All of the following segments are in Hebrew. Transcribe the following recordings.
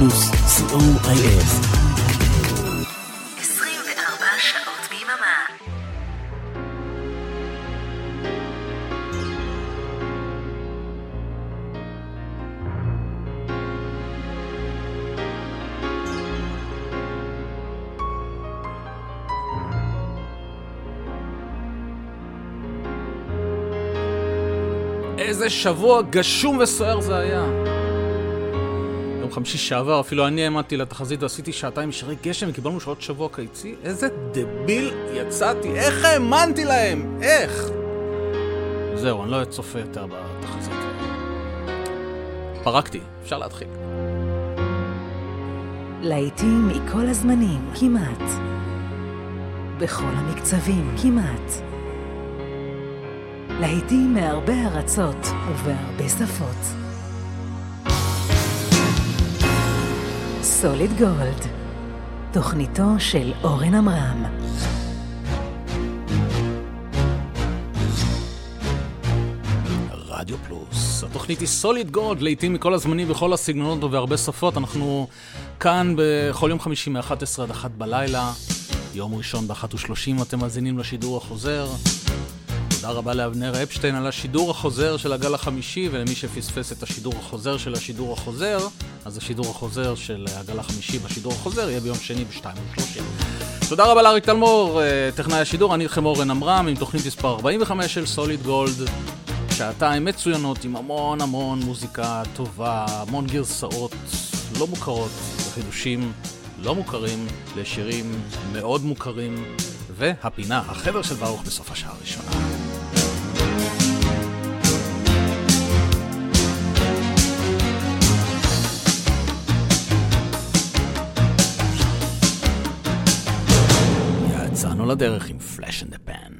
פלוס, co.il. 24 שעות ביממה. איזה שבוע גשום וסוער זה היה. יום חמישי שעבר, אפילו אני העמדתי לתחזית ועשיתי שעתיים שירי גשם וקיבלנו שעות שבוע קיצי. איזה דביל יצאתי, איך האמנתי להם? איך? זהו, אני לא צופה יותר בתחזית. פרקתי, אפשר להתחיל. להיטים מכל הזמנים, כמעט. בכל המקצבים, כמעט. להיטים מהרבה ארצות ובהרבה שפות. סוליד גולד, תוכניתו של אורן עמרם. רדיו פלוס. התוכנית היא סוליד גולד, לעיתים מכל הזמנים, בכל הסגנונות ובהרבה שפות. אנחנו כאן בכל יום חמישי מ-11 עד 1 בלילה. יום ראשון ב-1.30 אתם מאזינים לשידור החוזר. תודה רבה לאבנר אפשטיין על השידור החוזר של הגל החמישי, ולמי שפספס את השידור החוזר של השידור החוזר, אז השידור החוזר של הגל החמישי בשידור החוזר יהיה ביום שני ב-2.30. תודה רבה לאריק תלמור, אה, טכנאי השידור, אני איתכם אורן עמרם עם תוכנית מספר 45 של סוליד גולד. שעתיים מצוינות עם המון המון מוזיקה טובה, המון גרסאות לא מוכרות וחידושים לא מוכרים לשירים מאוד מוכרים, והפינה, החבר של ברוך בסוף השעה הראשונה. לדרך עם פלאש אנד פן. Twelve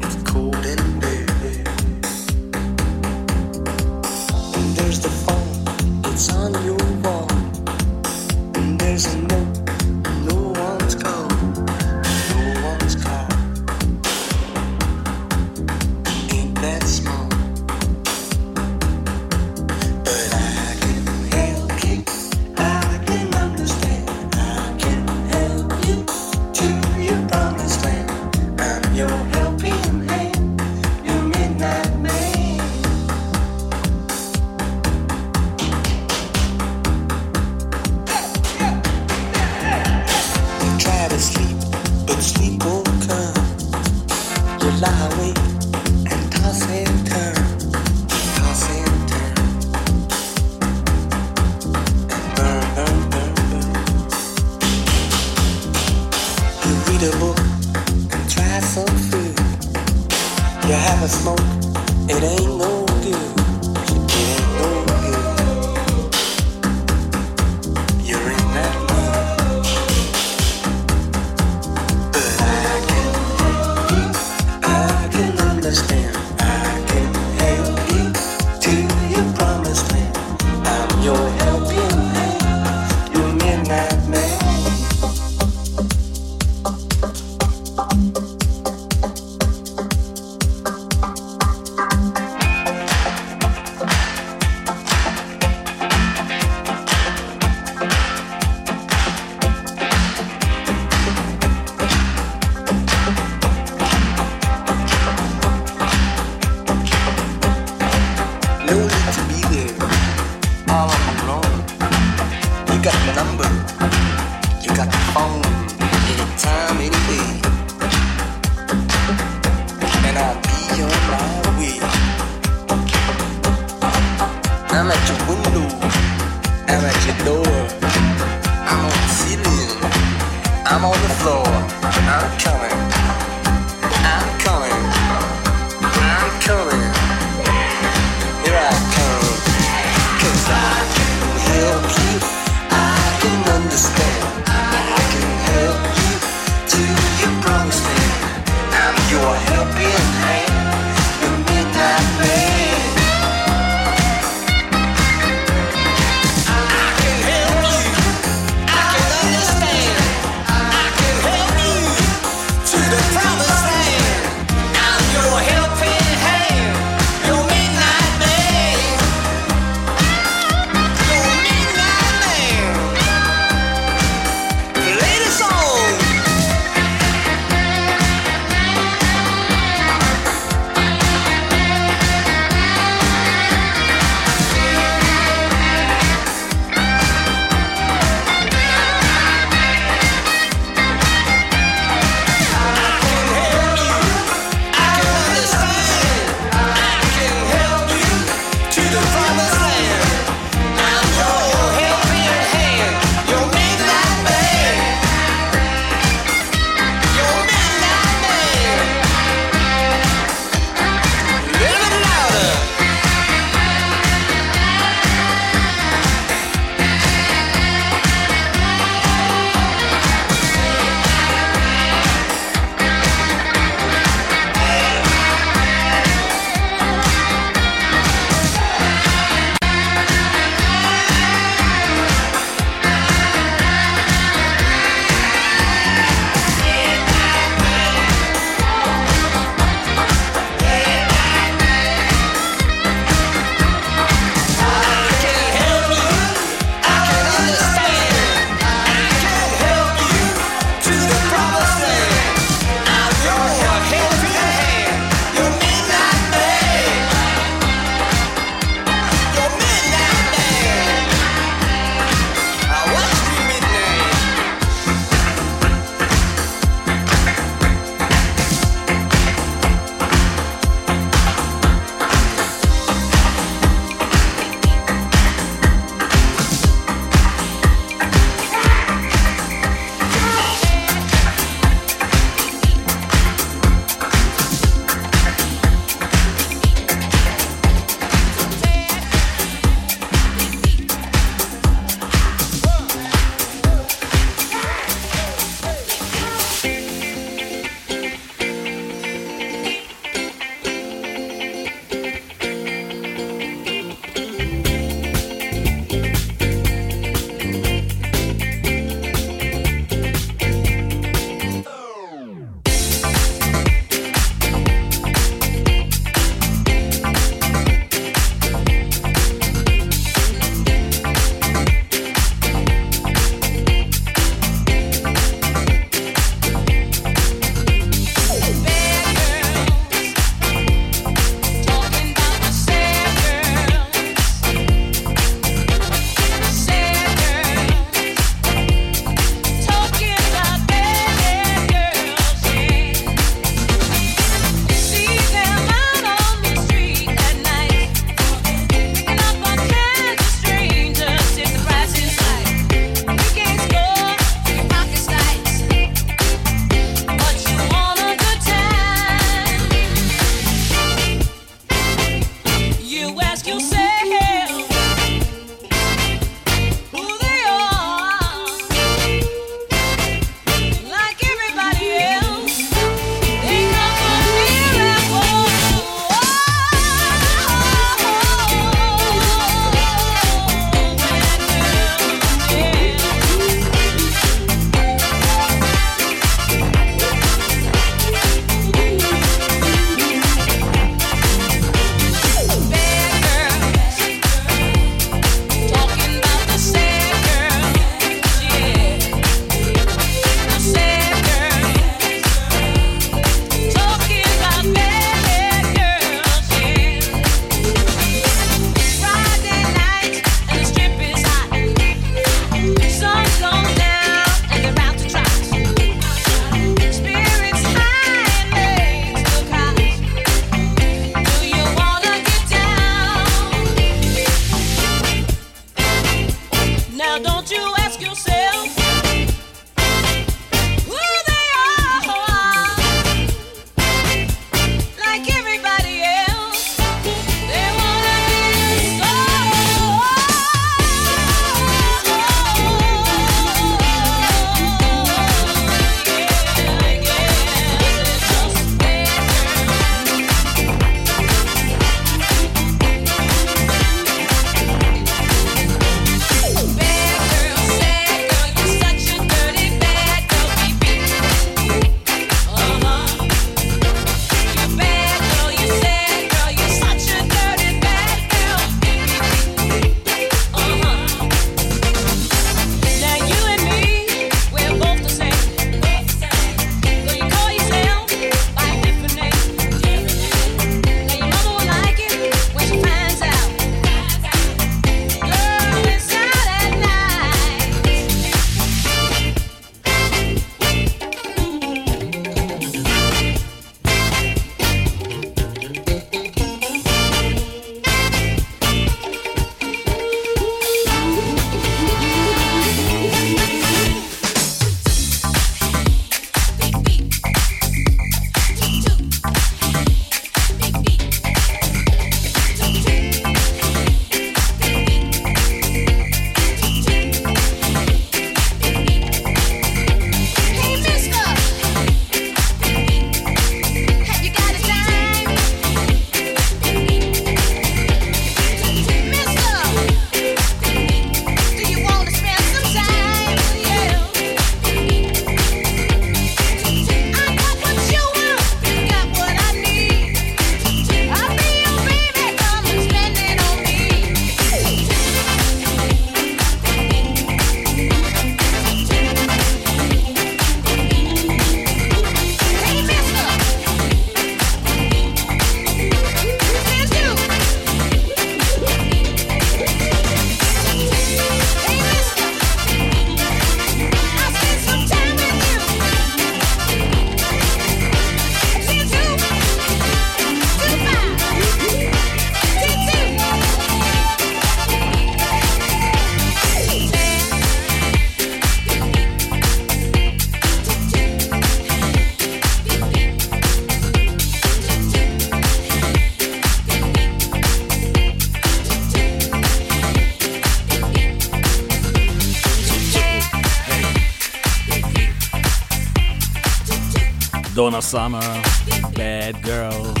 דונה סאמר, Bad Girls,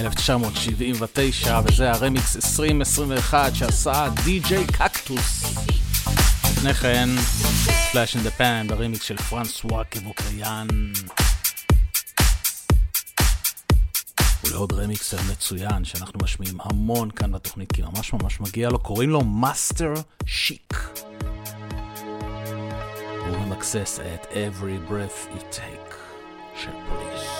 1979, וזה הרמיקס 2021 שעשה די.ג'יי קקטוס. לפני כן, Flash in the Pan ברמיקס של פרנסואה קבורקיאן. ולעוד רמיקס מצוין שאנחנו משמיעים המון כאן בתוכנית, כי ממש ממש מגיע לו, קוראים לו מאסטר שיק. הוא ממקסס את Every Breath You Take Police.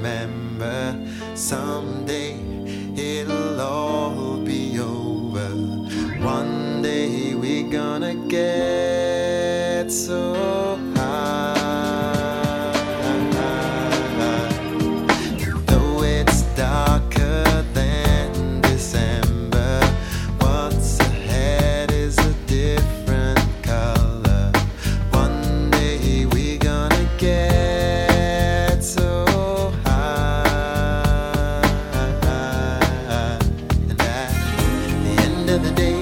man. the day.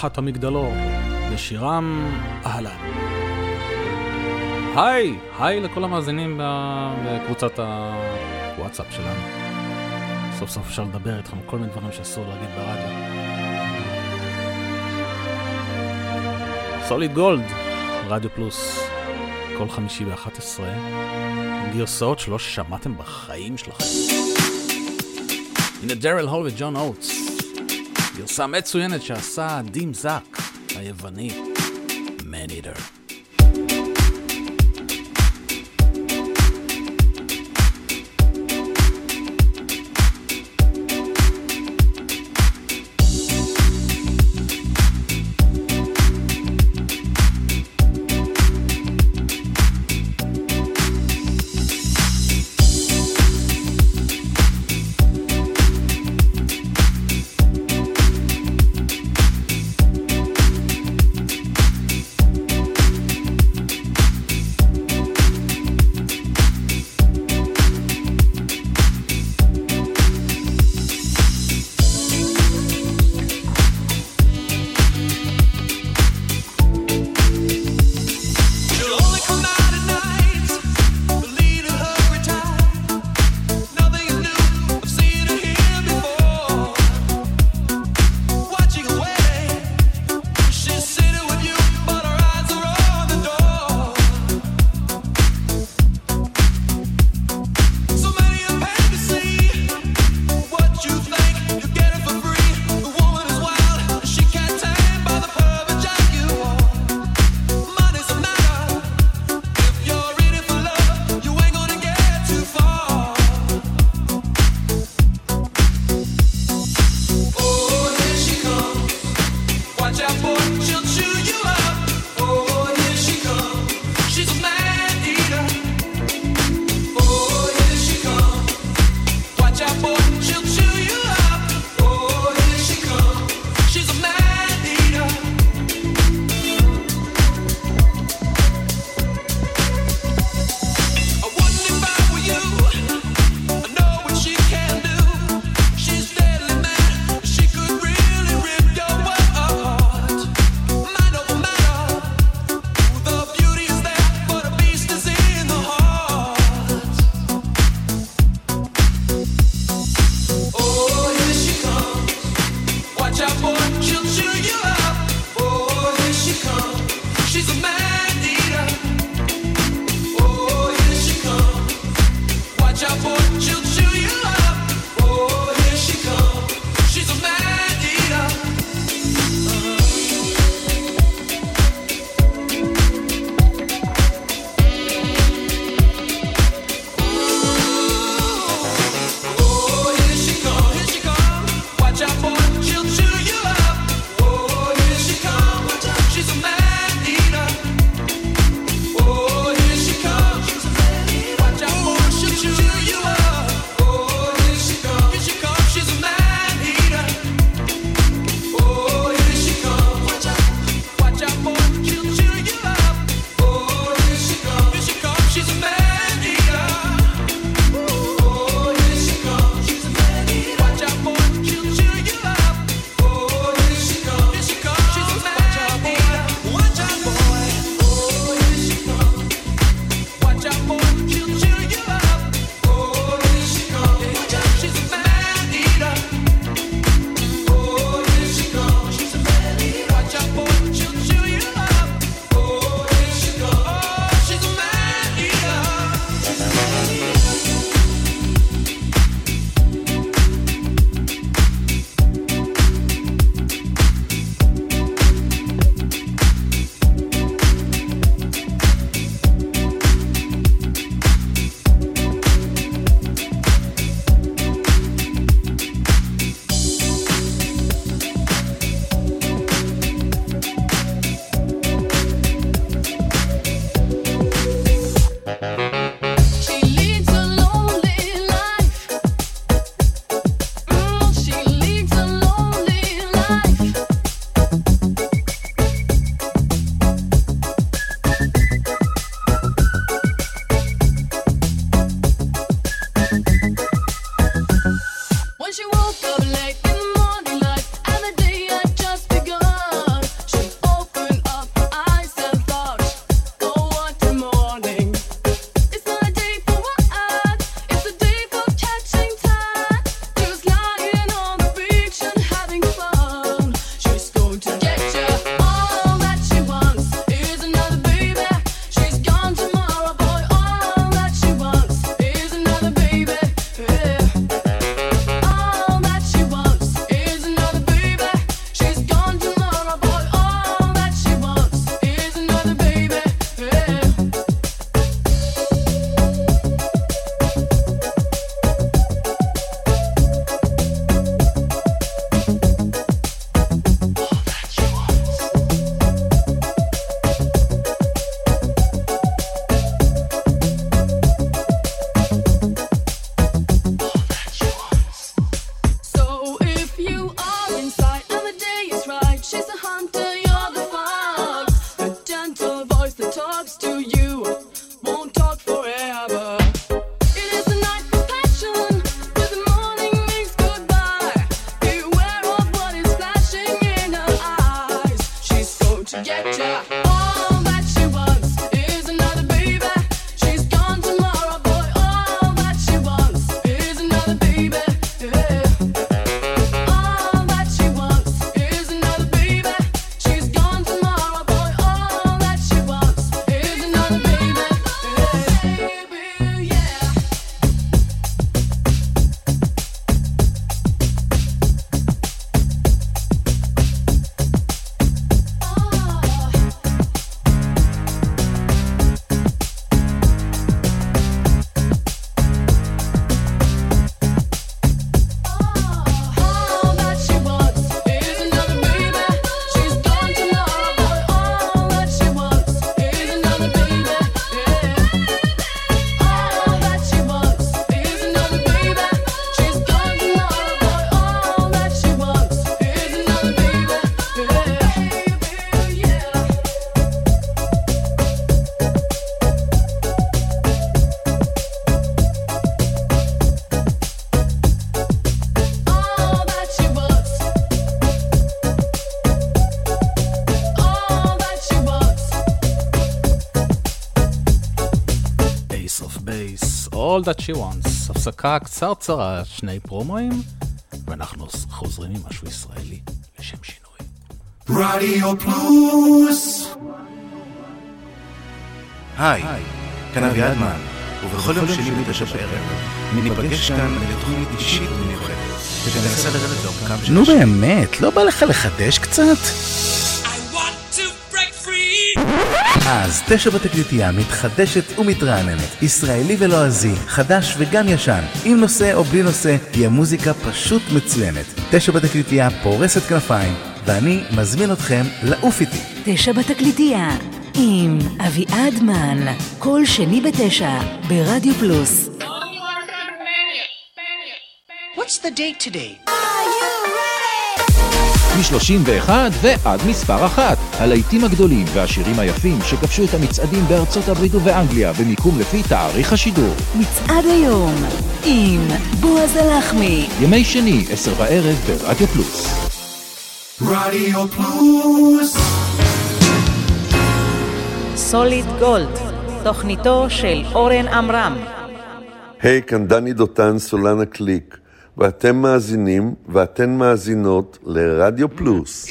משפחת המגדלור, ושירם אהלן. היי, היי לכל המאזינים בקבוצת הוואטסאפ שלנו. סוף סוף אפשר לדבר איתכם כל מיני דברים שאסור להגיד ברדיו. סוליד גולד, רדיו פלוס, כל חמישי ב-11, גרסאות שלא שמעתם בחיים שלכם. הנה דרל הול וג'ון אוטס. גרסה מצוינת שעשה דים זאק היווני. All That She Wants. הפסקה קצרצרה, שני פרומואים, ואנחנו חוזרים עם משהו ישראלי, לשם שינוי. רדיו פלוס! היי, כאן אביעדמן, ובכל יום שני בתשע בערב, ניפגש כאן לתוכנית אישית ומיוחדת, שתנסה לרדת לעומקם של נו. באמת, לא בא לך לחדש קצת? אז תשע בתקליטייה מתחדשת ומתרעננת, ישראלי ולועזי, חדש וגם ישן, עם נושא או בלי נושא, תהיה מוזיקה פשוט מצוינת. תשע בתקליטייה פורסת כנפיים, ואני מזמין אתכם לעוף איתי. תשע בתקליטייה, עם אביעד מן, כל שני בתשע, ברדיו פלוס. What's the date today? מ-31 ועד מספר אחת. הלהיטים הגדולים והשירים היפים שכבשו את המצעדים בארצות הברית ובאנגליה במיקום לפי תאריך השידור. מצעד היום, עם בועז הלחמי. ימי שני, עשר בערב ברדיו פלוס. רדיו פלוס! סוליד גולד, תוכניתו של אורן עמרם. היי, כאן דני דותן, סולן הקליק, ואתם מאזינים ואתן מאזינות לרדיו פלוס.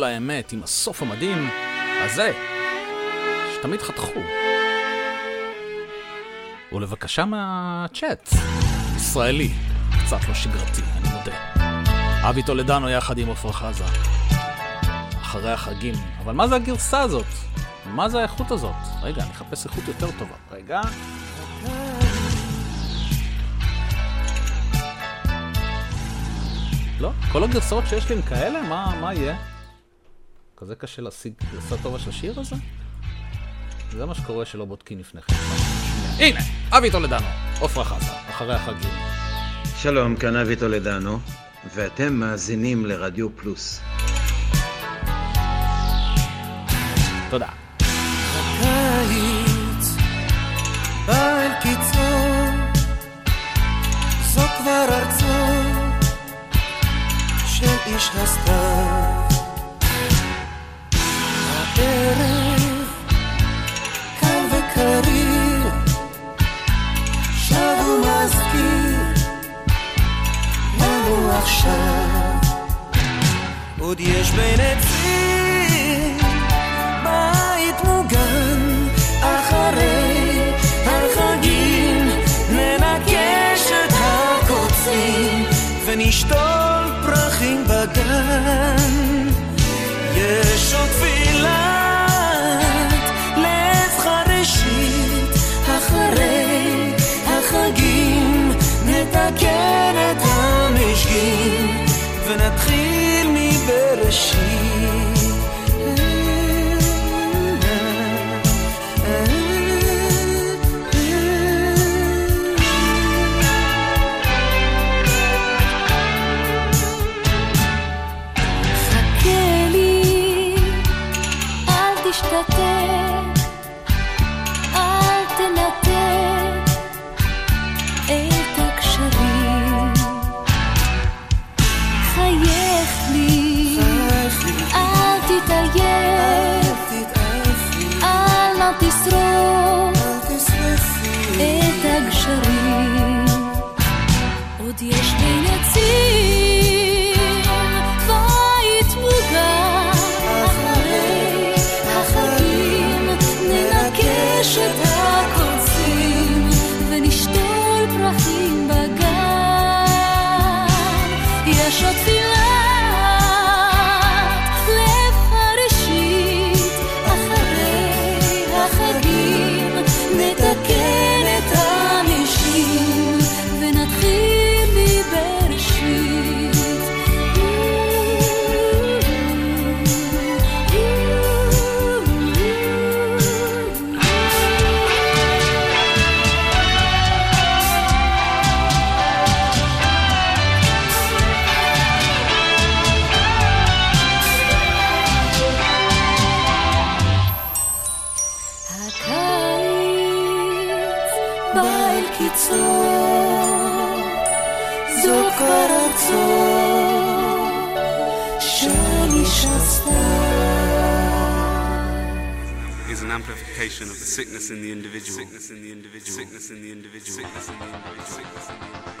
כל האמת עם הסוף המדהים הזה. שתמיד חתכו. ולבקשה מהצ'אט, ישראלי, קצת לא שגרתי, אני מודה. אבי טולדנו יחד עם עפרה חזה. אחרי החגים. אבל מה זה הגרסה הזאת? מה זה האיכות הזאת? רגע, אני אחפש איכות יותר טובה. רגע. לא, כל הגרסאות שיש לי הם כאלה? מה, מה יהיה? כזה קשה להשיג גרסה טובה של השיר הזה? זה מה שקורה שלא בודקים לפני כן. הנה, אבי טולדנו, עפרה חזה, אחרי החגים. שלום, כאן אבי טולדנו, ואתם מאזינים לרדיו פלוס. תודה. הקיץ בא אל זו כבר ארצו של איש הסתיו. הערב קר וקריר, שב ומזכיר לנו עכשיו. עוד יש בין עצים בית מוגן אחרי החגים ננקש את הקוצים ונשתול פרחים בגן נתקן את המשגים ונתחיל מבראשית sickness in the individual. Sickness in the individual. Sickness in the individual. Sickness in the individual. Sickness in the individual.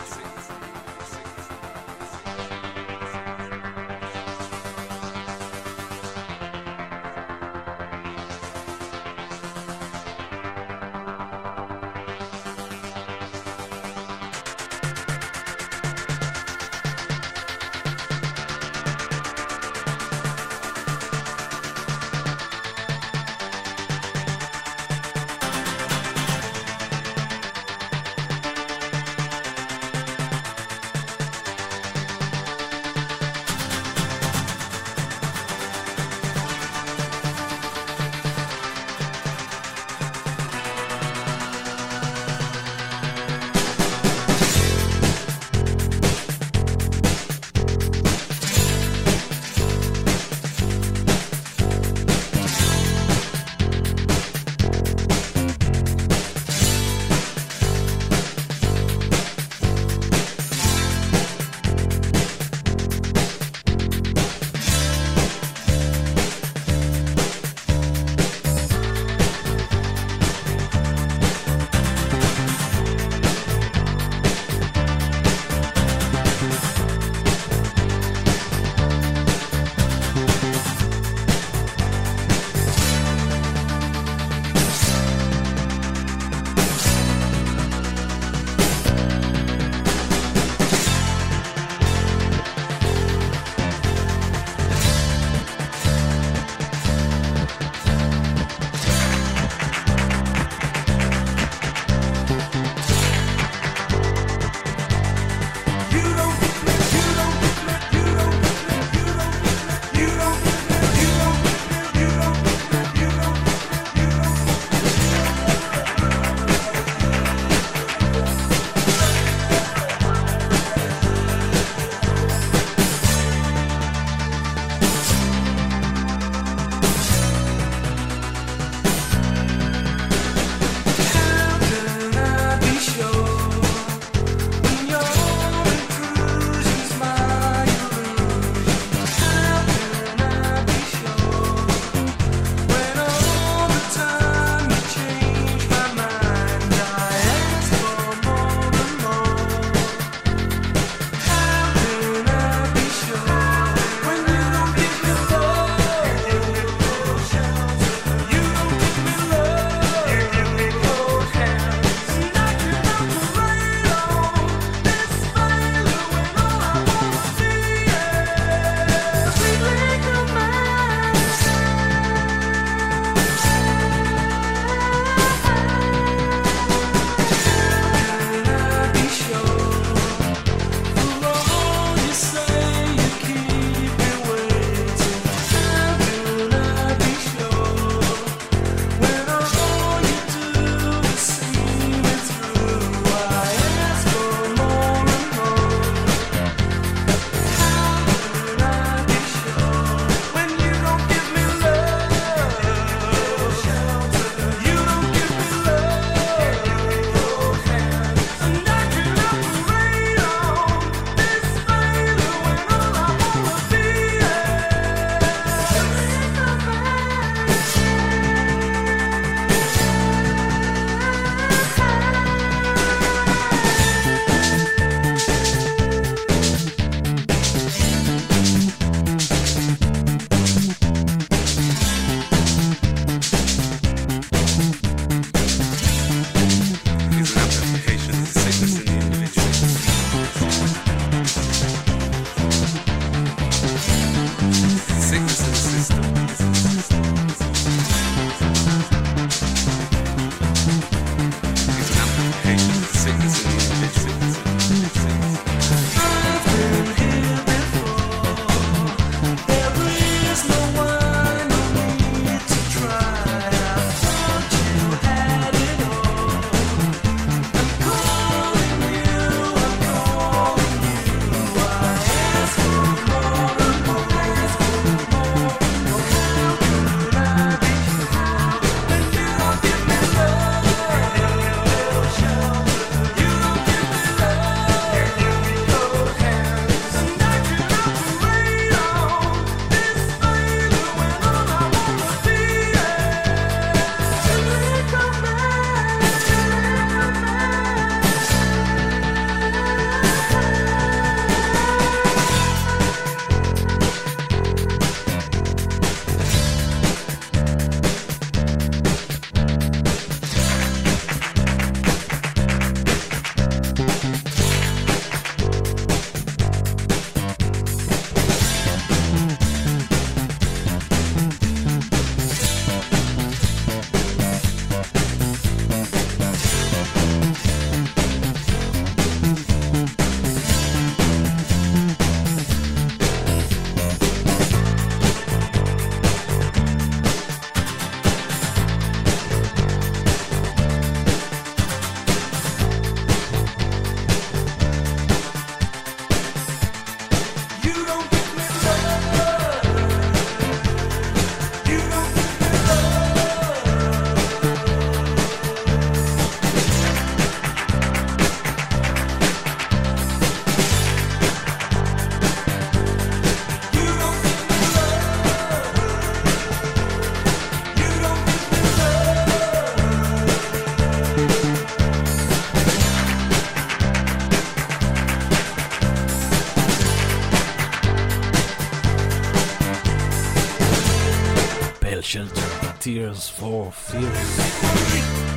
For Fears.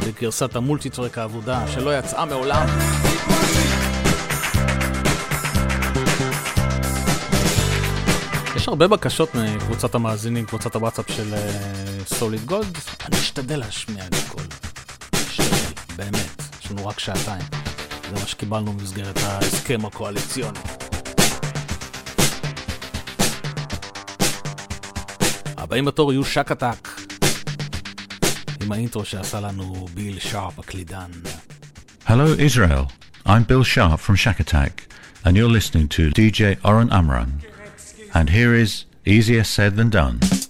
בגרסת המולטיטרק האבודה שלא יצאה מעולם. יש הרבה בקשות מקבוצת המאזינים, קבוצת הוואטסאפ של סוליד גולד. אני אשתדל להשמיע את הכל. אשתדל, באמת. יש לנו רק שעתיים. זה מה שקיבלנו במסגרת ההסכם הקואליציוני. הבאים בתור יהיו שקטק. עם האינטרו שעשה לנו ביל שרפ הקלידן. Hello, Israel. I'm Bill Sharp from Shack Attack, and you're listening to DJ Oren Amram. And here is Easier Said Than Done.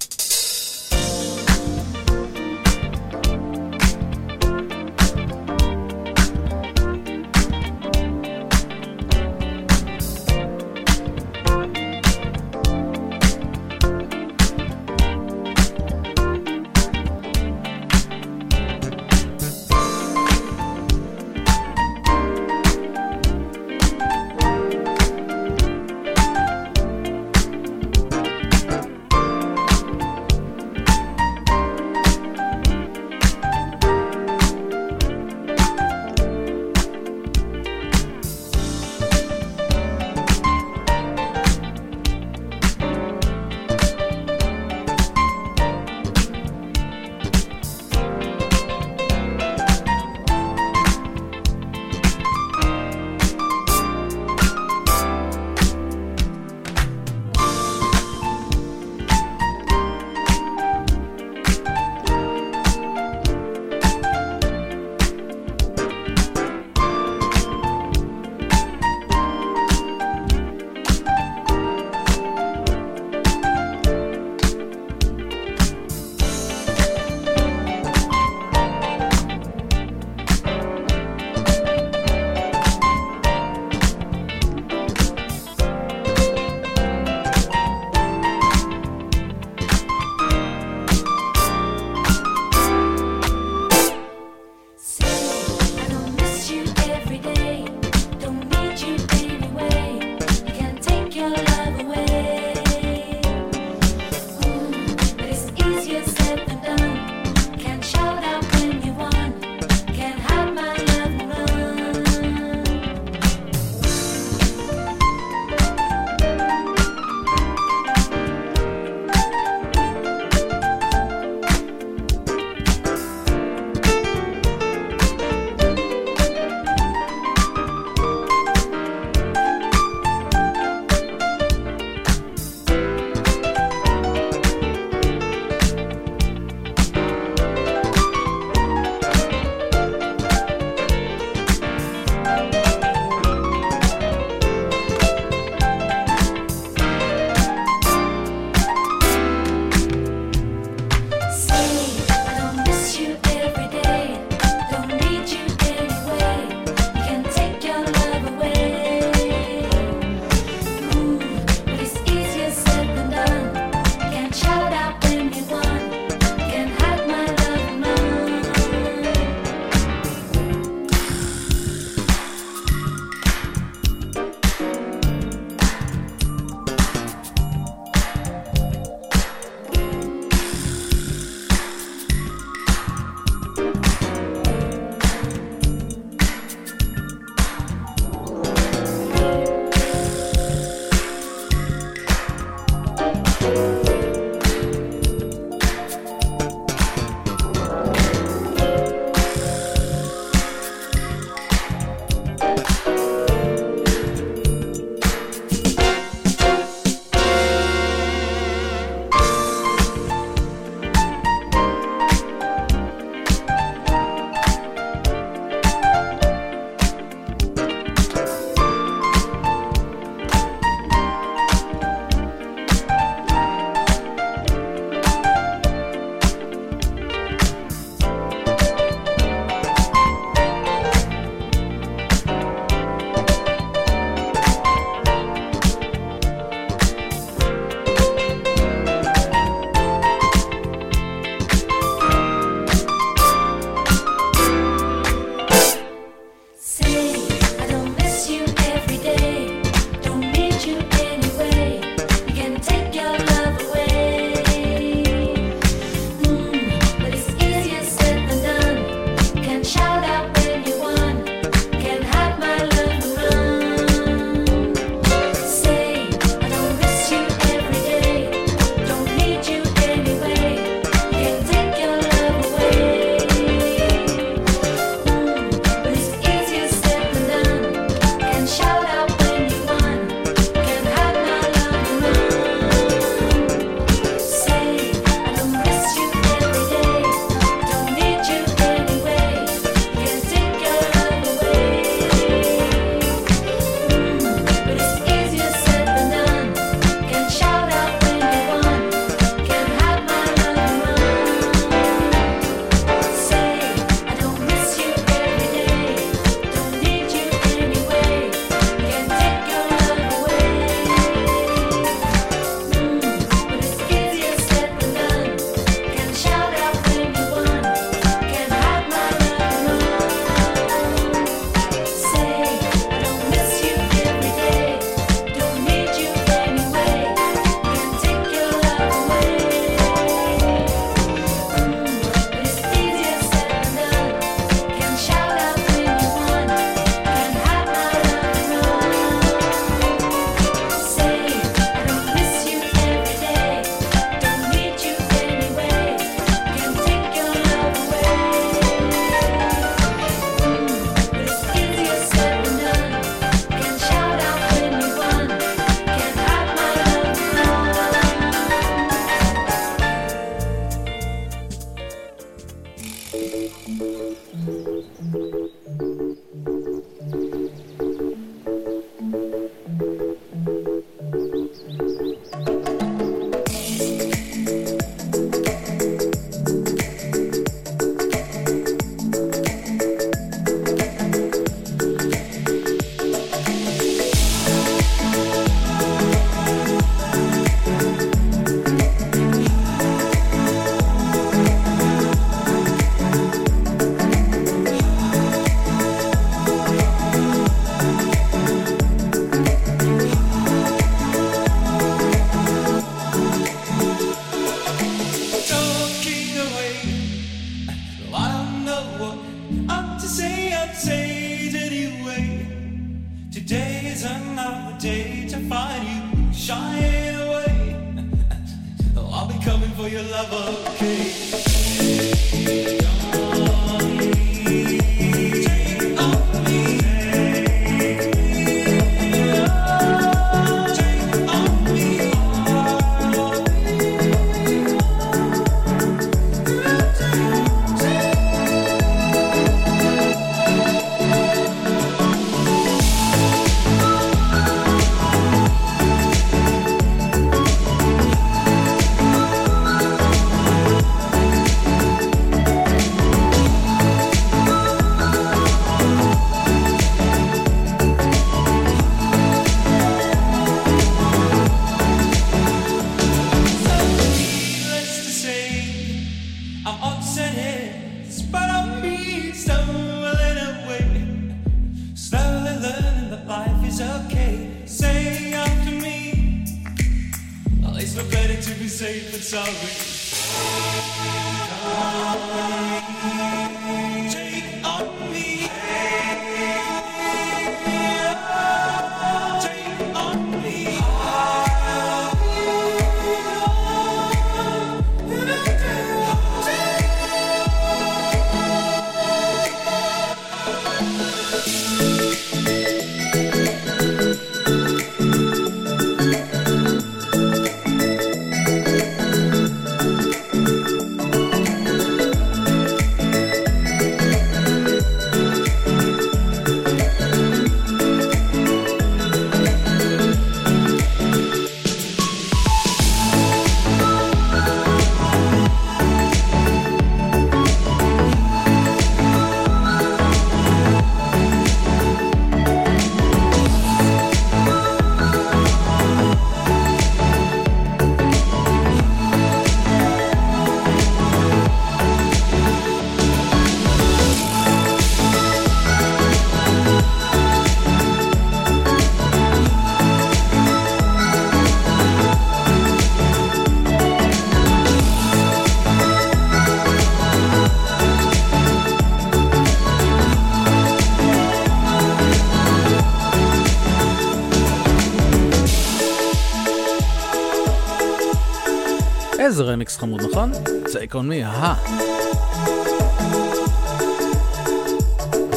איזה רמיקס חמוד, נכון? Take on me, אהה.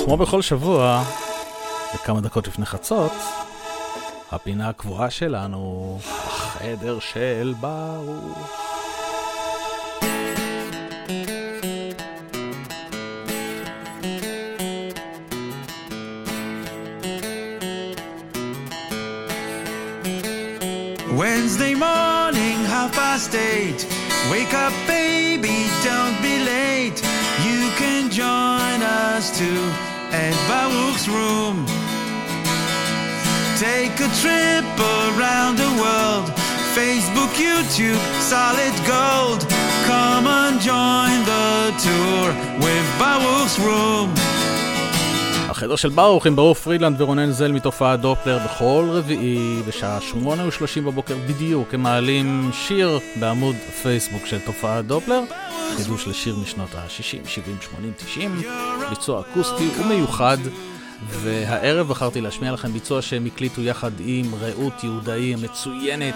כמו בכל שבוע, וכמה דקות לפני חצות, הפינה הקבועה שלנו, החדר של ברוך. Wake up, baby, don't be late. You can join us too at Baruch's room. Take a trip around the world. Facebook, YouTube, solid gold. Come and join the tour with Baruch's room. החדר של ברוך עם ברוך פרידלנד ורונן זל מתופעת דופלר בכל רביעי בשעה שמונה ושלושים בבוקר בדיוק הם מעלים שיר בעמוד פייסבוק של תופעת דופלר. חידוש לשיר משנות ה-60, 70, 80, 90 ביצוע אקוסטי ומיוחד. והערב בחרתי להשמיע לכם ביצוע שהם הקליטו יחד עם רעות יהודאי המצוינת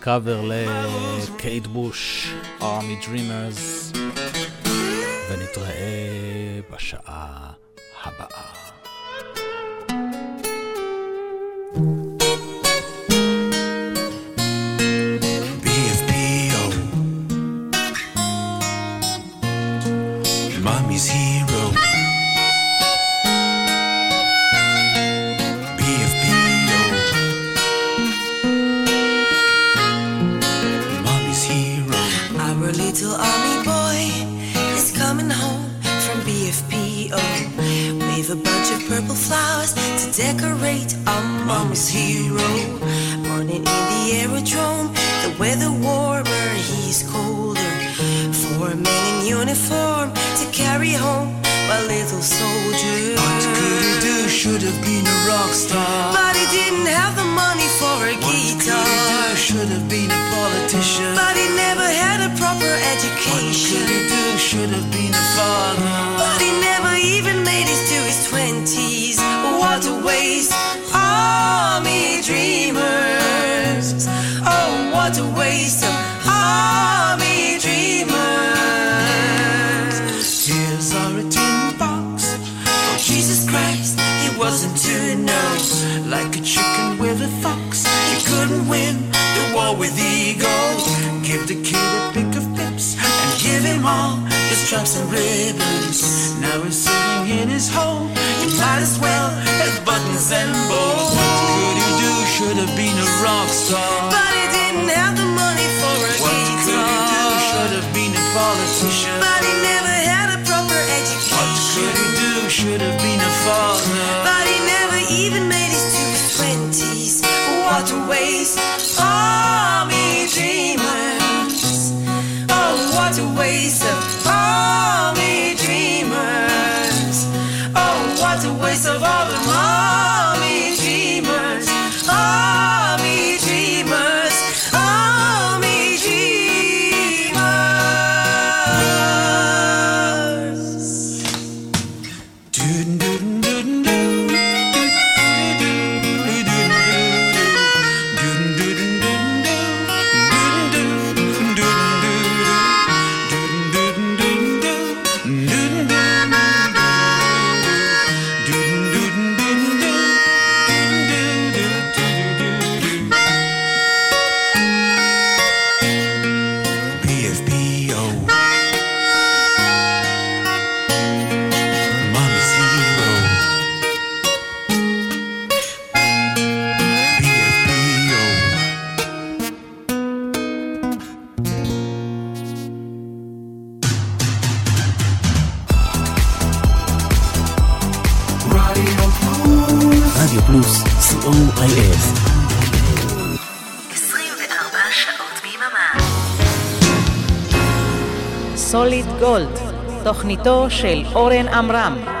קאבר לקייט בוש, Army Dreamers ונתראה בשעה הבאה. Purple flowers to decorate our mama's hero. Morning in the aerodrome, the weather warmer, he's colder. Four men in uniform to carry home my little soldier. What could he do? Should have been a rock star. But he didn't have the money for a What could he do? Should have been a politician. But he never had a proper education. What could he do? Should have been a father. But he never even made cities, waste, army dreamers. Oh, what a waste of army dreamers. Tears are a tin box. Oh, Jesus Christ, it wasn't to know. Like a chicken with a fox, he couldn't win the war with ego. Give the kid a pick of pips and give him all his stripes and ribbons. Now he's sitting in his home. You might as well have buttons and bows. What could he do? Should have been a rock star. But he didn't have the money for a What guitar. could he do? Should have been a politician. But he never had a proper education. What could he do? Should have been a father. גולד, תוכניתו של אורן עמרם.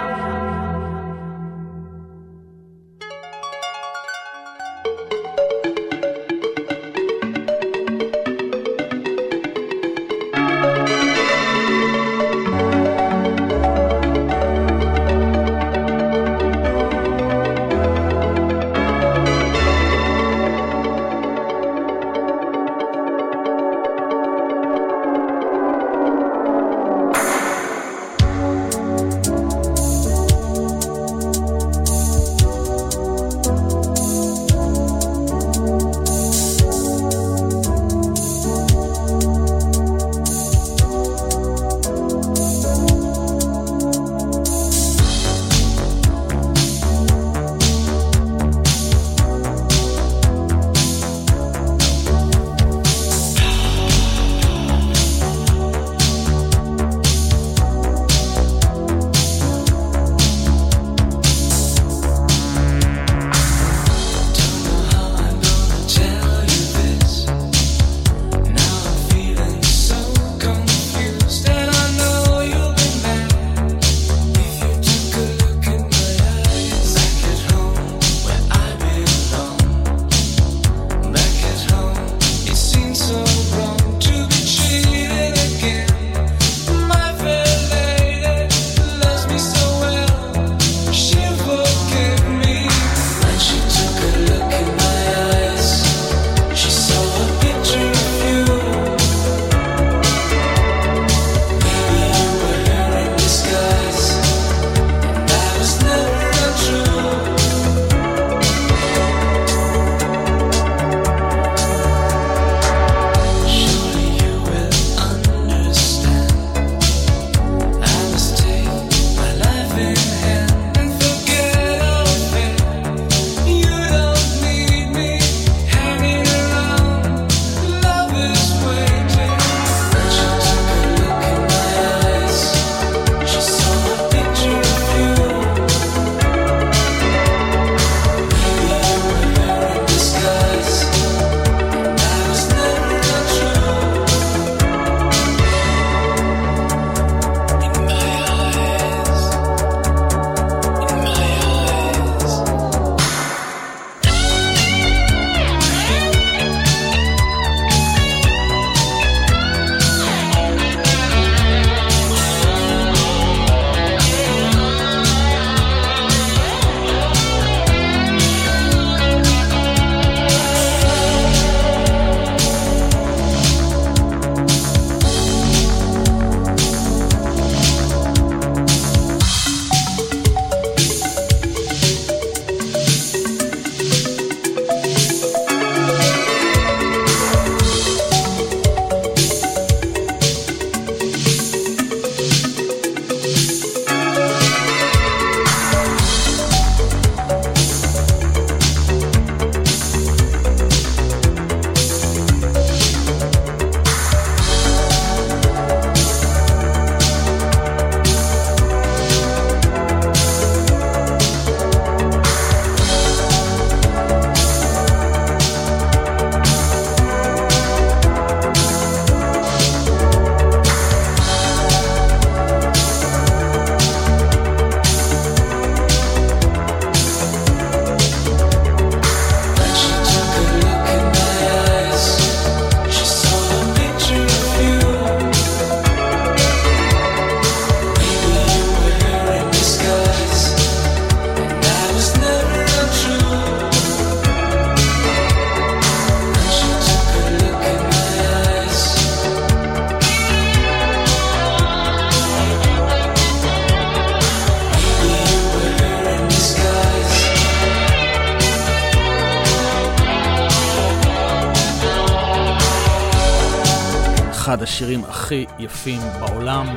השירים הכי יפים בעולם.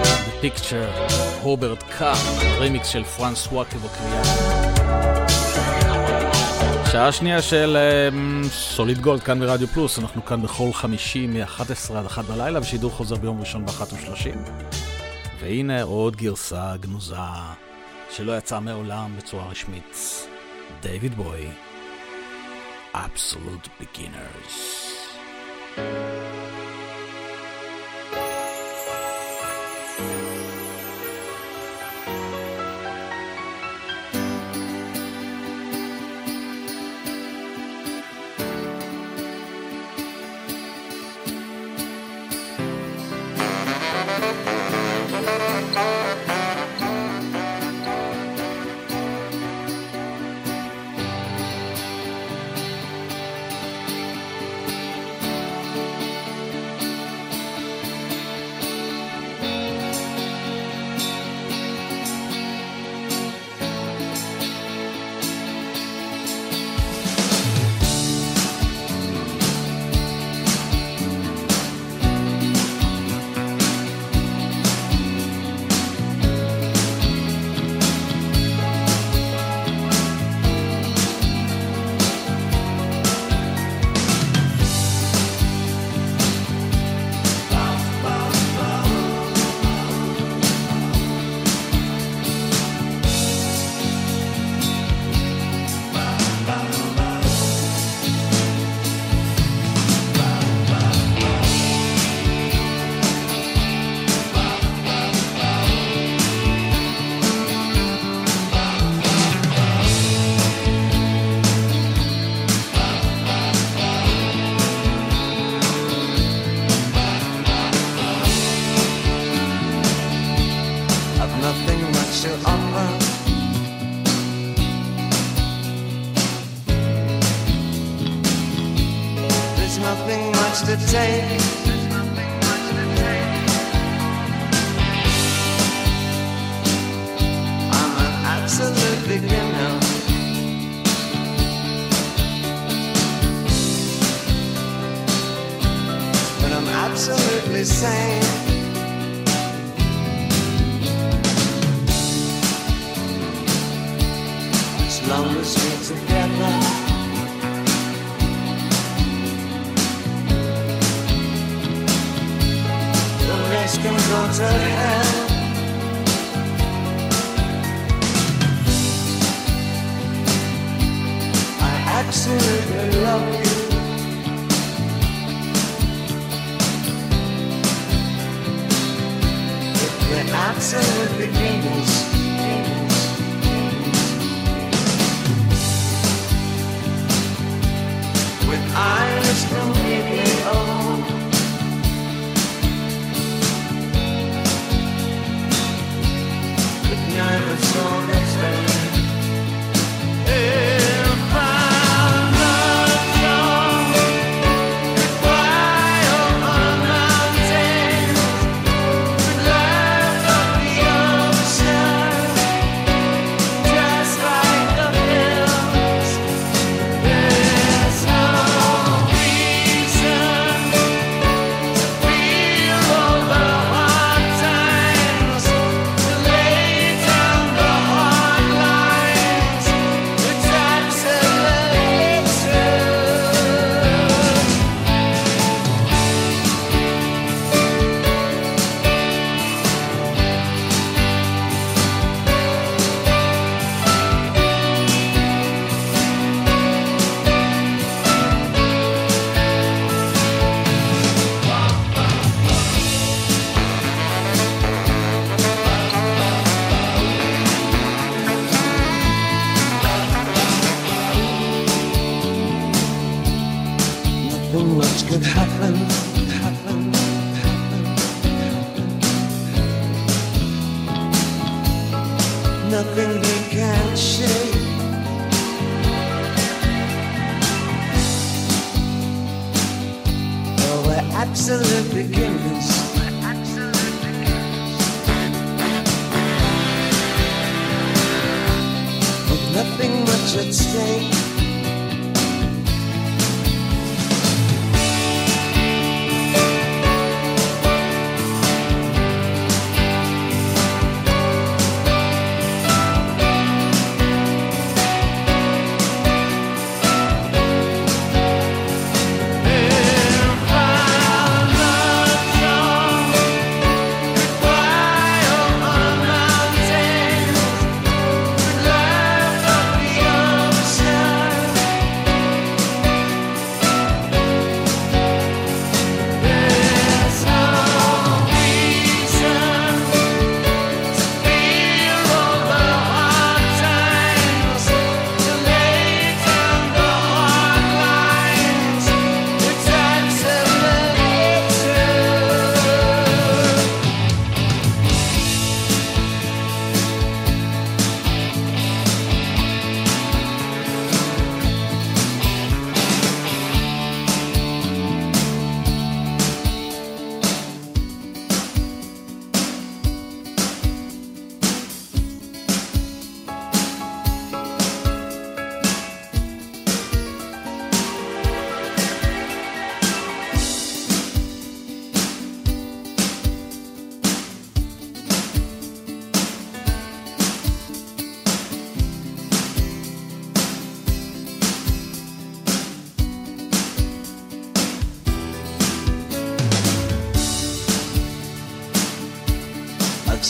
The Picture, הוברט קאה, רמיקס של פרנסואה קבורקיאן. שעה שנייה של אה, סוליד אממ, גולד כאן ברדיו פלוס, אנחנו כאן בכל חמישי מ-11 עד 1 בלילה, ושידור חוזר ביום ראשון ב-13. והנה עוד גרסה גנוזה שלא יצאה מעולם בצורה רשמית. דייוויד בוי, Absolute Beginners.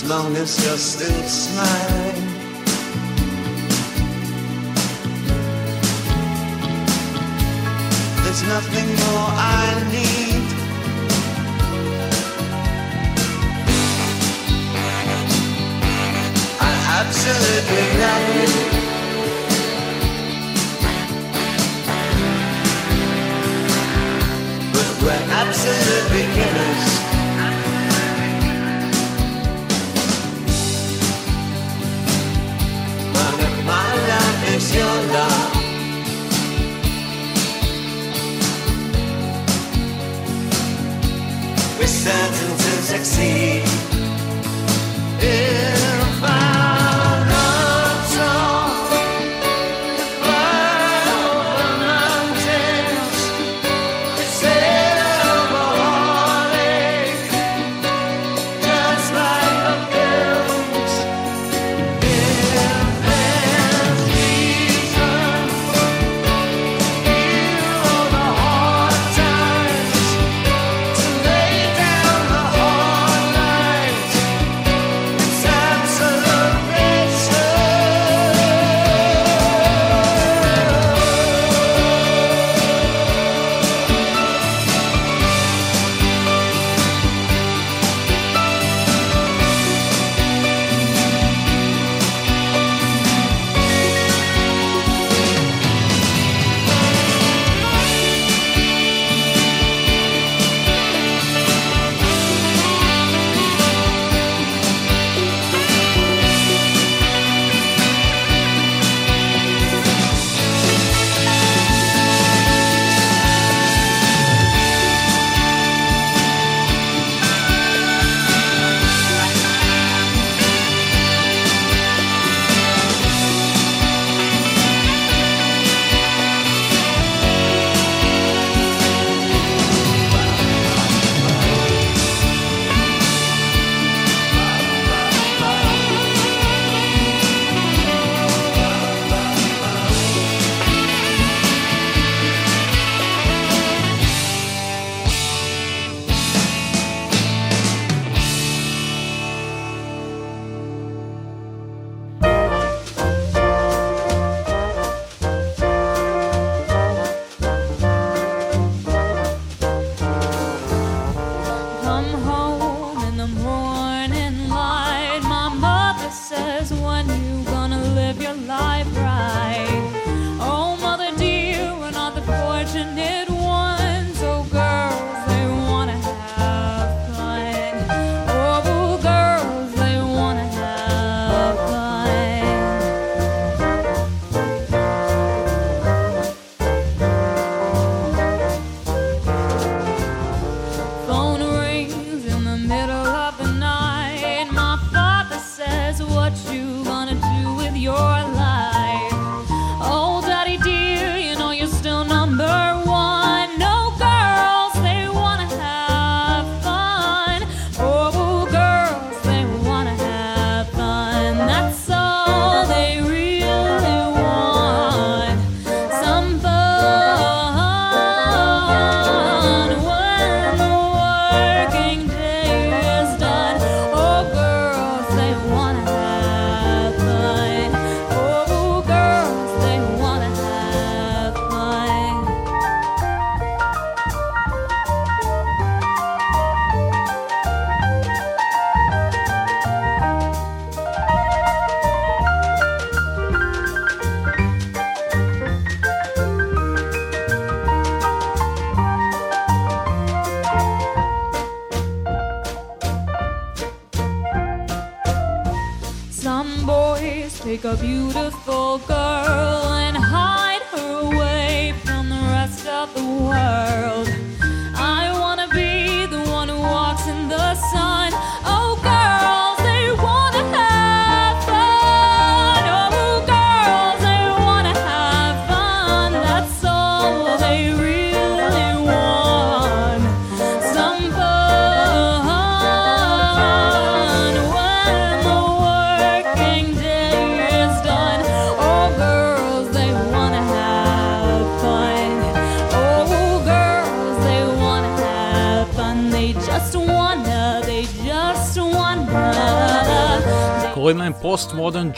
Long as you're still smiling.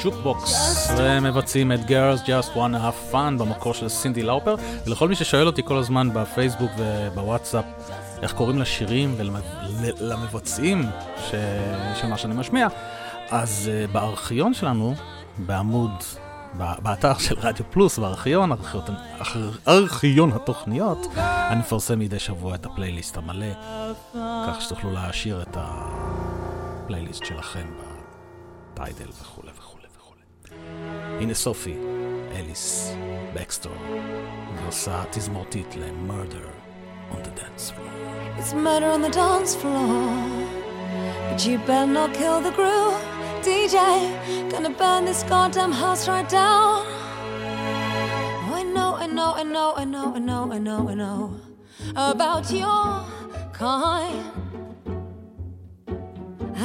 ג'וקבוקס ומבצעים את Girls Just Wanna Have Fun במקור של סינדי לאופר ולכל מי ששואל אותי כל הזמן בפייסבוק ובוואטסאפ איך קוראים לשירים ולמבצעים. של מה שאני משמיע אז אה, בארכיון שלנו בעמוד באתר של רדיו פלוס, בארכיון, ארכיון, ארכיון התוכניות, אני מפרסם מדי שבוע את הפלייליסט המלא, כך שתוכלו להעשיר את הפלייליסט שלכם בטיידל וכולי וכולי. הנה סופי, אליס בקסטור, גרסה תזמורתית ל-Murder on the dance floor. It's murder on the dance floor, but you better not kill the groove. DJ, gonna burn this goddamn house right down. Oh, I know, I know, I know, I know, I know, I know, I know about your kind.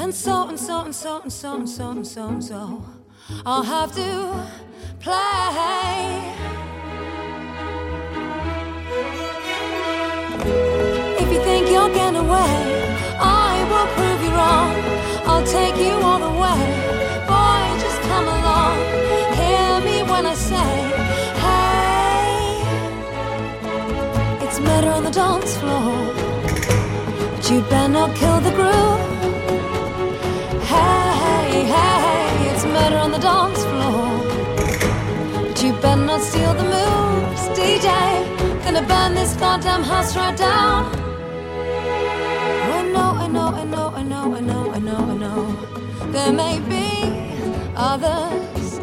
And so and so and so and so and so and so and so, I'll have to play. If you think you're getting away, I will prove you wrong. I'll take you all the way. Boy, just come along. Hear me when I say, hey. It's murder on the dance floor. But you better not kill the groove. This goddamn house right down. I know, I know, I know, I know, I know, I know, I know. There may be others.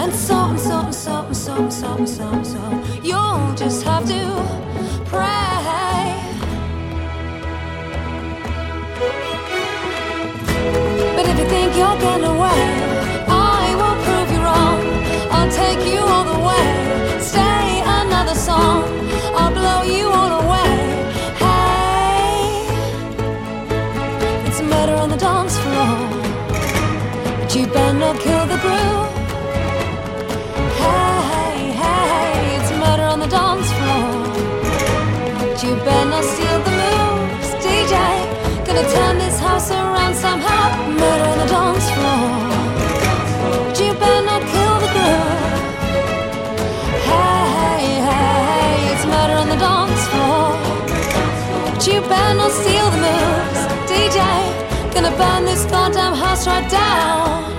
And so and so and so and so and so and so so. You'll just have to pray. But if you think you're getting away, I will prove you wrong. I'll take you all right down.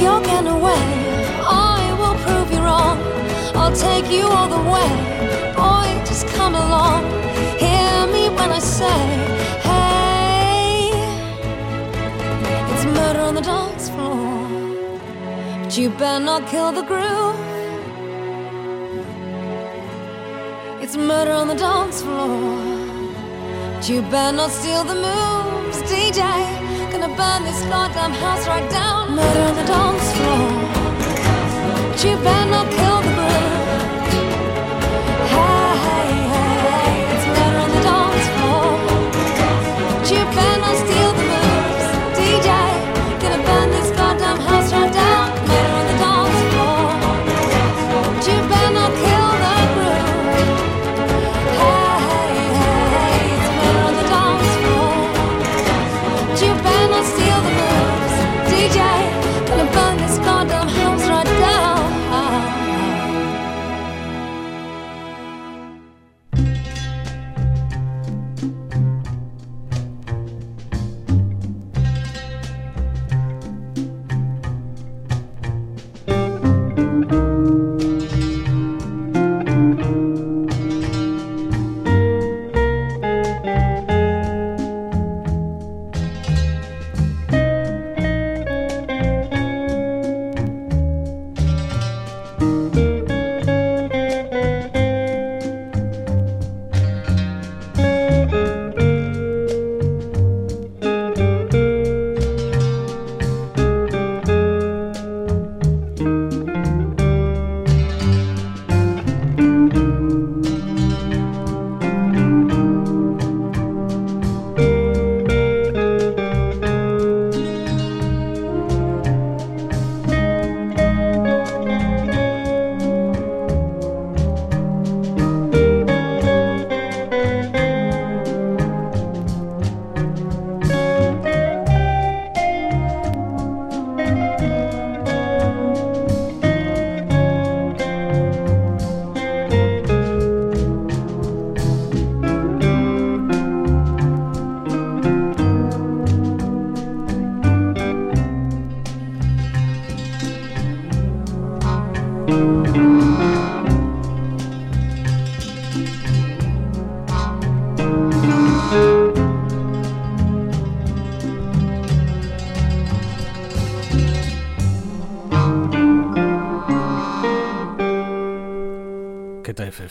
You're getting away, I will prove you wrong. I'll take you all the way. Boy, just come along. When I say, hey, it's murder on the dance floor. But you better not kill the groove. It's murder on the dance floor. But you better not steal the moves, DJ. Gonna burn this goddamn house right down. Murder on the dance floor. But you better not kill the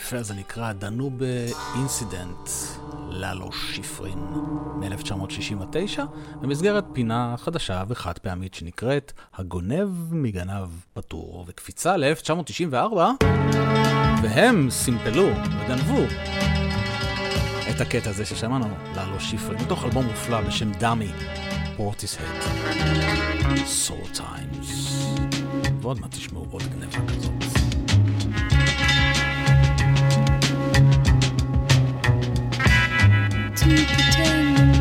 היפהפה הזה נקרא Danube Incident, לאלו שיפרין, מ-1969, במסגרת פינה חדשה וחד פעמית שנקראת הגונב מגנב פטור, וקפיצה ל-1994, והם סימפלו וגנבו את הקטע הזה ששמענו, לאלו שיפרין, מתוך אלבום מופלא בשם Dummy, פורטיסהד, Sour Times. ועוד מעט תשמעו עוד גנבה כזאת. Pretend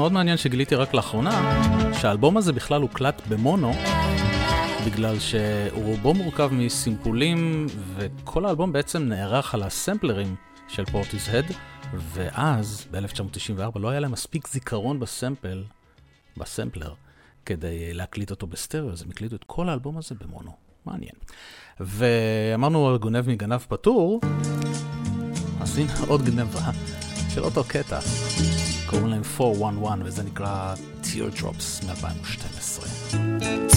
מאוד מעניין שגיליתי רק לאחרונה, שהאלבום הזה בכלל הוקלט במונו, בגלל שהוא רובו מורכב מסימפולים, וכל האלבום בעצם נערך על הסמפלרים של פורטיסהד, ואז, ב-1994, לא היה להם מספיק זיכרון בסמפל, בסמפלר, כדי להקליט אותו בסטריאו, אז הם הקליטו את כל האלבום הזה במונו. מעניין. ואמרנו גונב מגנב פטור, אז הנה עוד גנבה של אותו קטע. קוראים להם 411 וזה נקרא Teardrops מ-2012.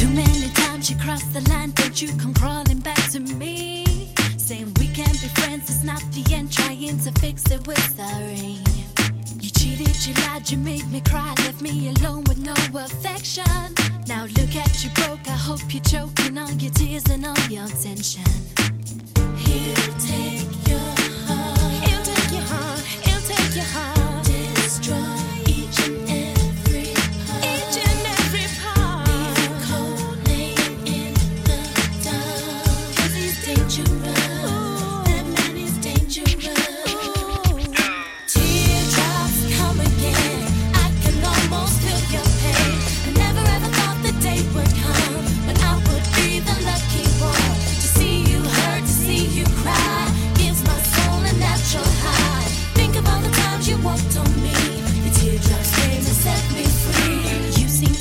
Too many times you crossed the line, don't you come crawling back to me. Saying we can't be friends, it's not the end, trying to fix it with sorry. You cheated, you lied, you made me cry, left me alone with no affection. Now look at you broke, I hope you're choking on your tears and all your tension. He'll take your strong.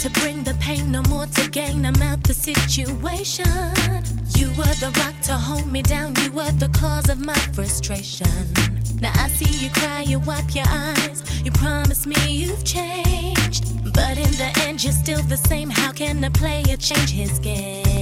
To bring the pain, no more to gain. I'm out the situation. You were the rock to hold me down. You were the cause of my frustration. Now I see you cry, you wipe your eyes. You promise me you've changed. But in the end, you're still the same. How can a player change his game?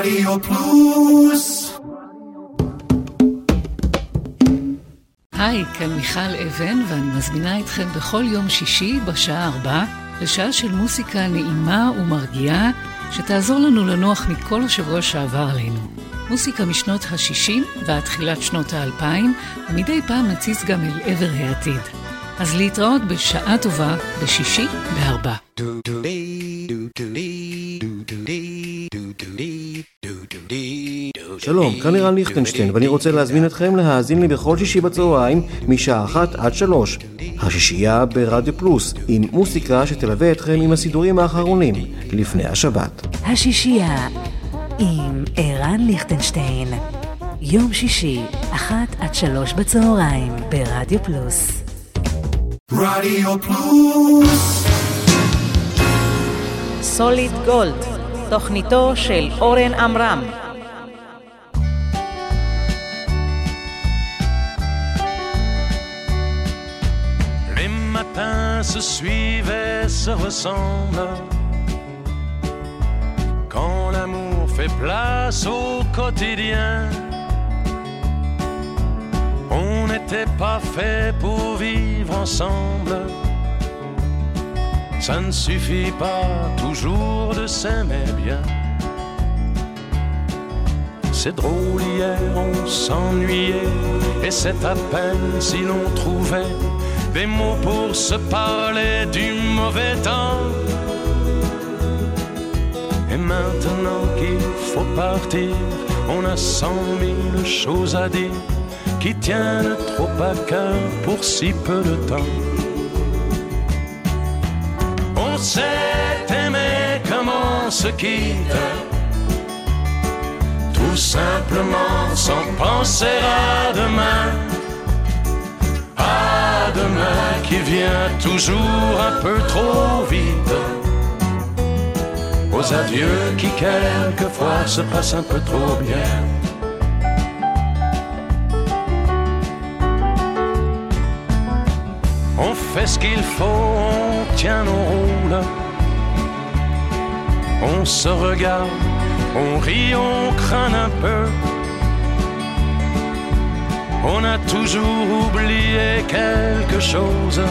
רדיו פלוס היי, כאן מיכל אבן, ואני מזמינה אתכם בכל יום שישי בשעה ארבע לשעה של מוסיקה נעימה ומרגיעה, שתעזור לנו לנוח מכל השבוע שעבר עלינו. מוסיקה משנות ה-60 ועד תחילת שנות ה-2000, ומדי פעם נציץ גם אל עבר העתיד. אז להתראות בשעה טובה בשישי בארבע. שלום, כאן ערן ליכטנשטיין, ואני רוצה להזמין אתכם להאזין לי בכל שישי בצהריים, משעה אחת עד שלוש. השישייה ברדיו פלוס, עם מוסיקה שתלווה אתכם עם הסידורים האחרונים, לפני השבת. השישייה עם ערן ליכטנשטיין. יום שישי, אחת עד שלוש בצהריים, ברדיו פלוס. רדיו פלוס סוליד גולד, תוכניתו של אורן עמרם. Se suivent et se ressemblent. Quand l'amour fait place au quotidien, on n'était pas fait pour vivre ensemble. Ça ne suffit pas toujours de s'aimer bien. C'est drôle, hier on s'ennuyait, et c'est à peine si l'on trouvait des mots pour se parler du mauvais temps. Et maintenant qu'il faut partir, on a cent mille choses à dire qui tiennent trop à cœur pour si peu de temps. On s'est aimé comme on se quitte, tout simplement sans penser à demain. À demain qui vient toujours un peu trop vite. Aux adieux qui quelquefois se passent un peu trop bien. On fait ce qu'il faut, on tient nos rôles. On se regarde, on rit, on craint un peu. On a toujours oublié quelque chose.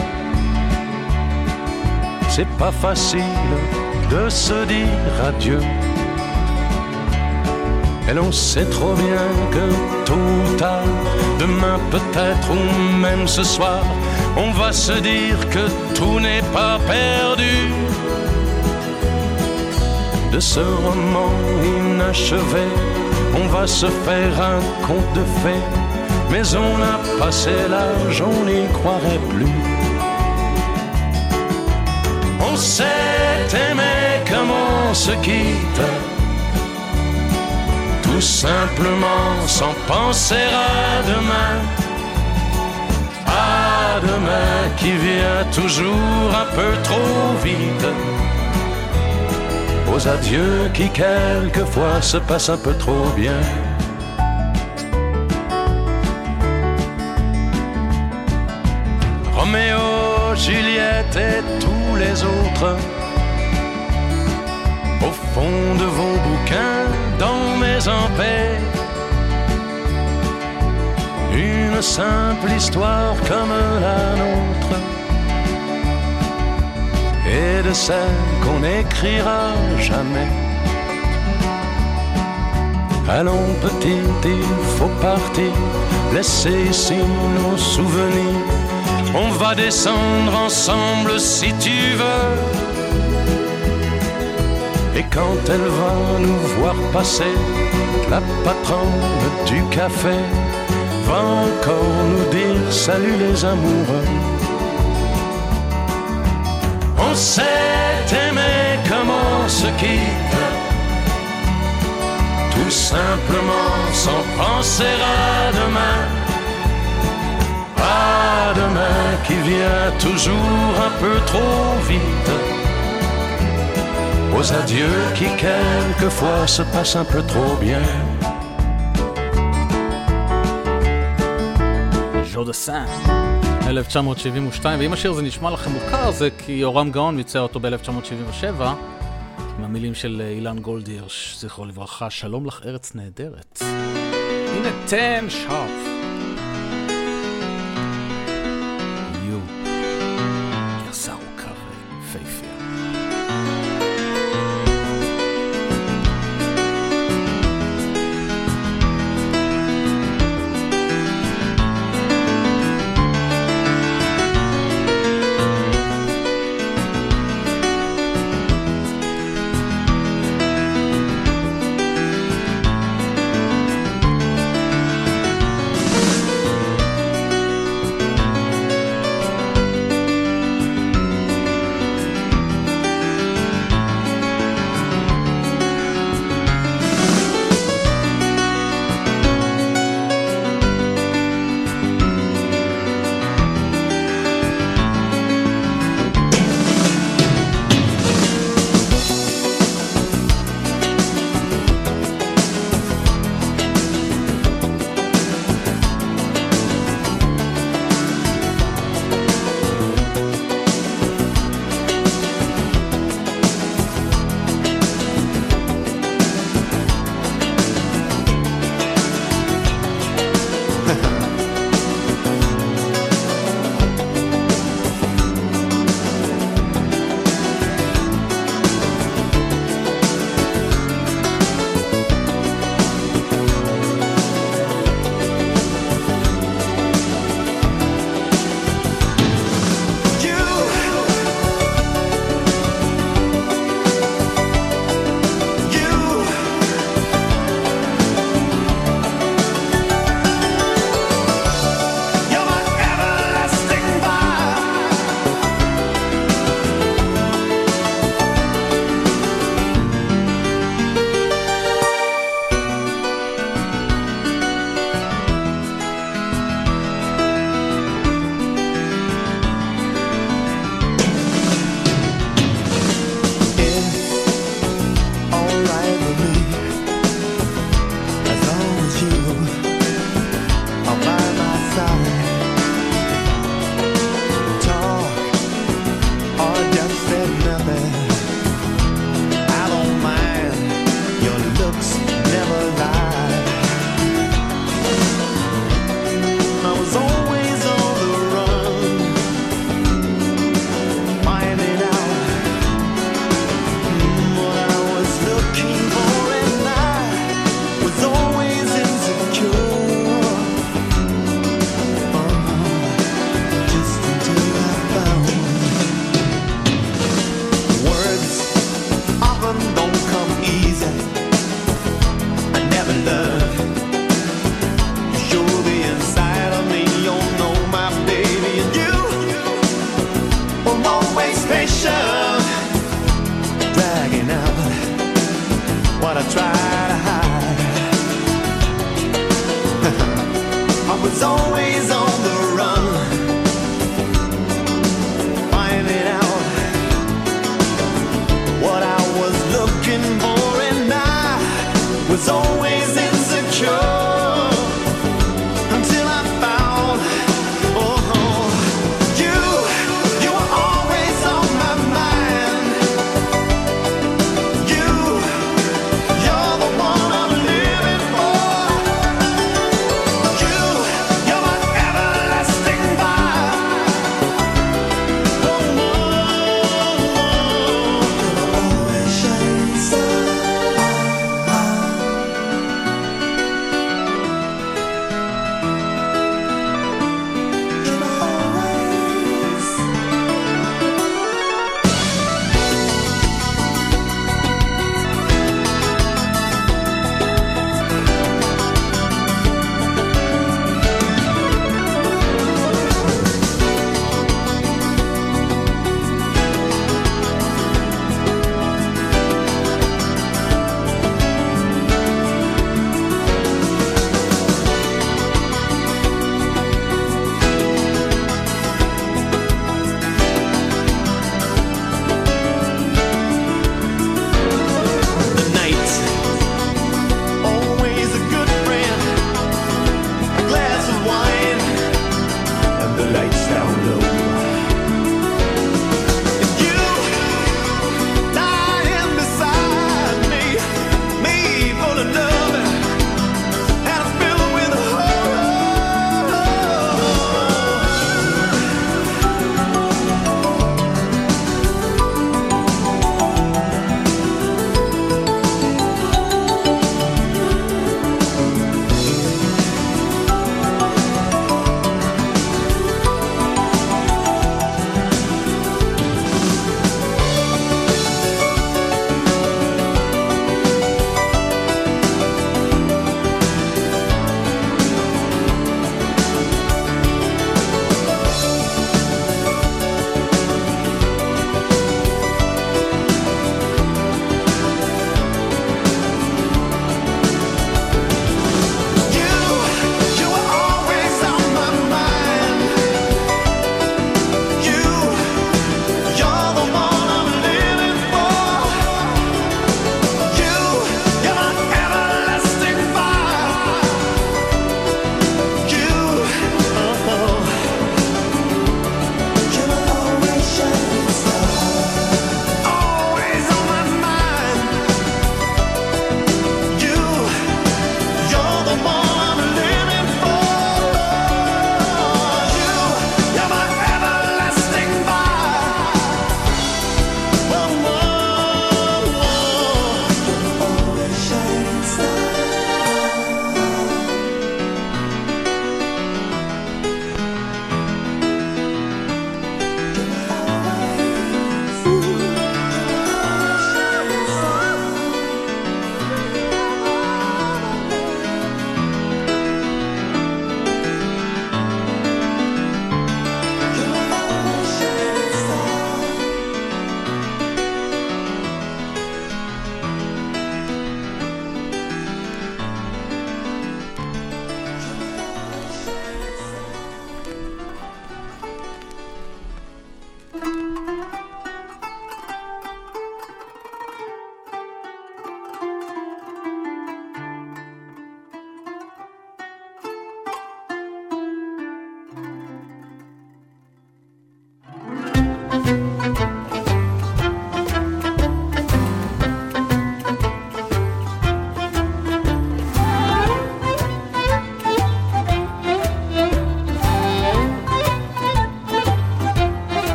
C'est pas facile de se dire adieu. Et l'on sait trop bien que tôt ou demain peut-être ou même ce soir, on va se dire que tout n'est pas perdu. De ce roman inachevé, on va se faire un conte de fées. Mais on a passé l'âge, on n'y croirait plus. On s'est aimé comme on se quitte, tout simplement sans penser à demain. À demain qui vient toujours un peu trop vite. Aux adieux qui quelquefois se passent un peu trop bien. Et tous les autres. Au fond de vos bouquins, dans mes paix Une simple histoire comme la nôtre. Et de celle qu'on n'écrira jamais. Allons petit, il faut partir, laisser ici nos souvenirs. On va descendre ensemble si tu veux. Et quand elle va nous voir passer, la patronne du café va encore nous dire salut les amoureux. On s'est aimé comme on se quitte, tout simplement sans penser à demain. À demain qui vient toujours un peu trop vite. Aux adieux qui quelquefois se passent un peu trop bien. ז'ו דה סאן, 1972, ואם השיר הזה נשמע לכם מוכר זה כי יורם גאון ביצע אותו ב-1977 עם המילים של אילן גולדירש, זכרו לברכה, שלום לך ארץ נהדרת. הנה תן שרף.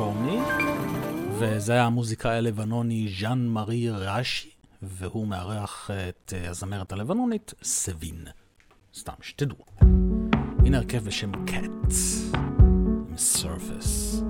קליפורני, וזה היה המוזיקאי הלבנוני ז'אן מארי ראשי, והוא מארח את אה, הזמרת הלבנונית סבין. סתם שתדעו. הנה הרכב בשם קאט, עם סרפס.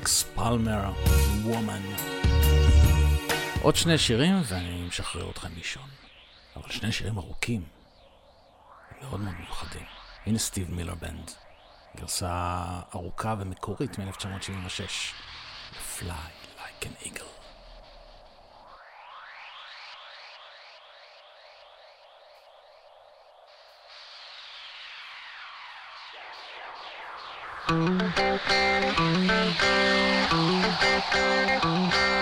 אלכס פלמר, וומן. עוד שני שירים ואני משחרר אתכם לישון. אבל שני שירים ארוכים, מאוד מאוד מיוחדים. הנה סטיב מילר בנד, גרסה ארוכה ומקורית מ-1976. Fly like an eagle. Thank you. Thank you.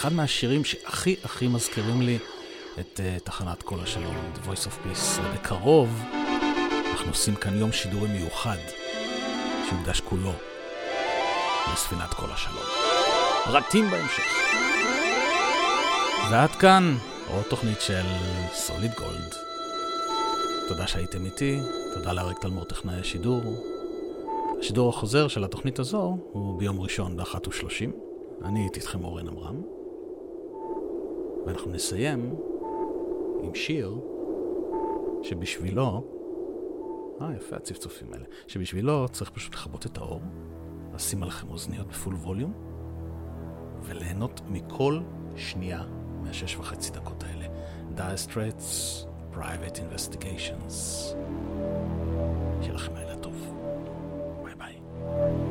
אחד מהשירים שהכי הכי מזכירים לי את uh, תחנת כל השלום, The Voice of Peace. ובקרוב אנחנו עושים כאן יום שידורי מיוחד, שיוקדש כולו לספינת כל השלום. פרטים בהמשך. ועד כאן עוד תוכנית של סוליד גולד. תודה שהייתם איתי, תודה לאריק תלמור טכנאי השידור. השידור החוזר של התוכנית הזו הוא ביום ראשון ב-13:30. אני הייתי איתכם אורן עמרם. ואנחנו נסיים עם שיר שבשבילו, אה יפה הצפצופים האלה, שבשבילו צריך פשוט לכבות את האור, לשים עליכם אוזניות בפול ווליום וליהנות מכל שנייה מהשש וחצי דקות האלה. Dire Straits, Private Investigations. שיהיה לכם לילה טוב. ביי ביי.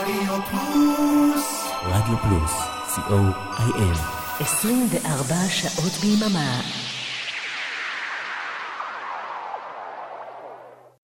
רדיו פלוס. רדיו פלוס, co.il 24 שעות ביממה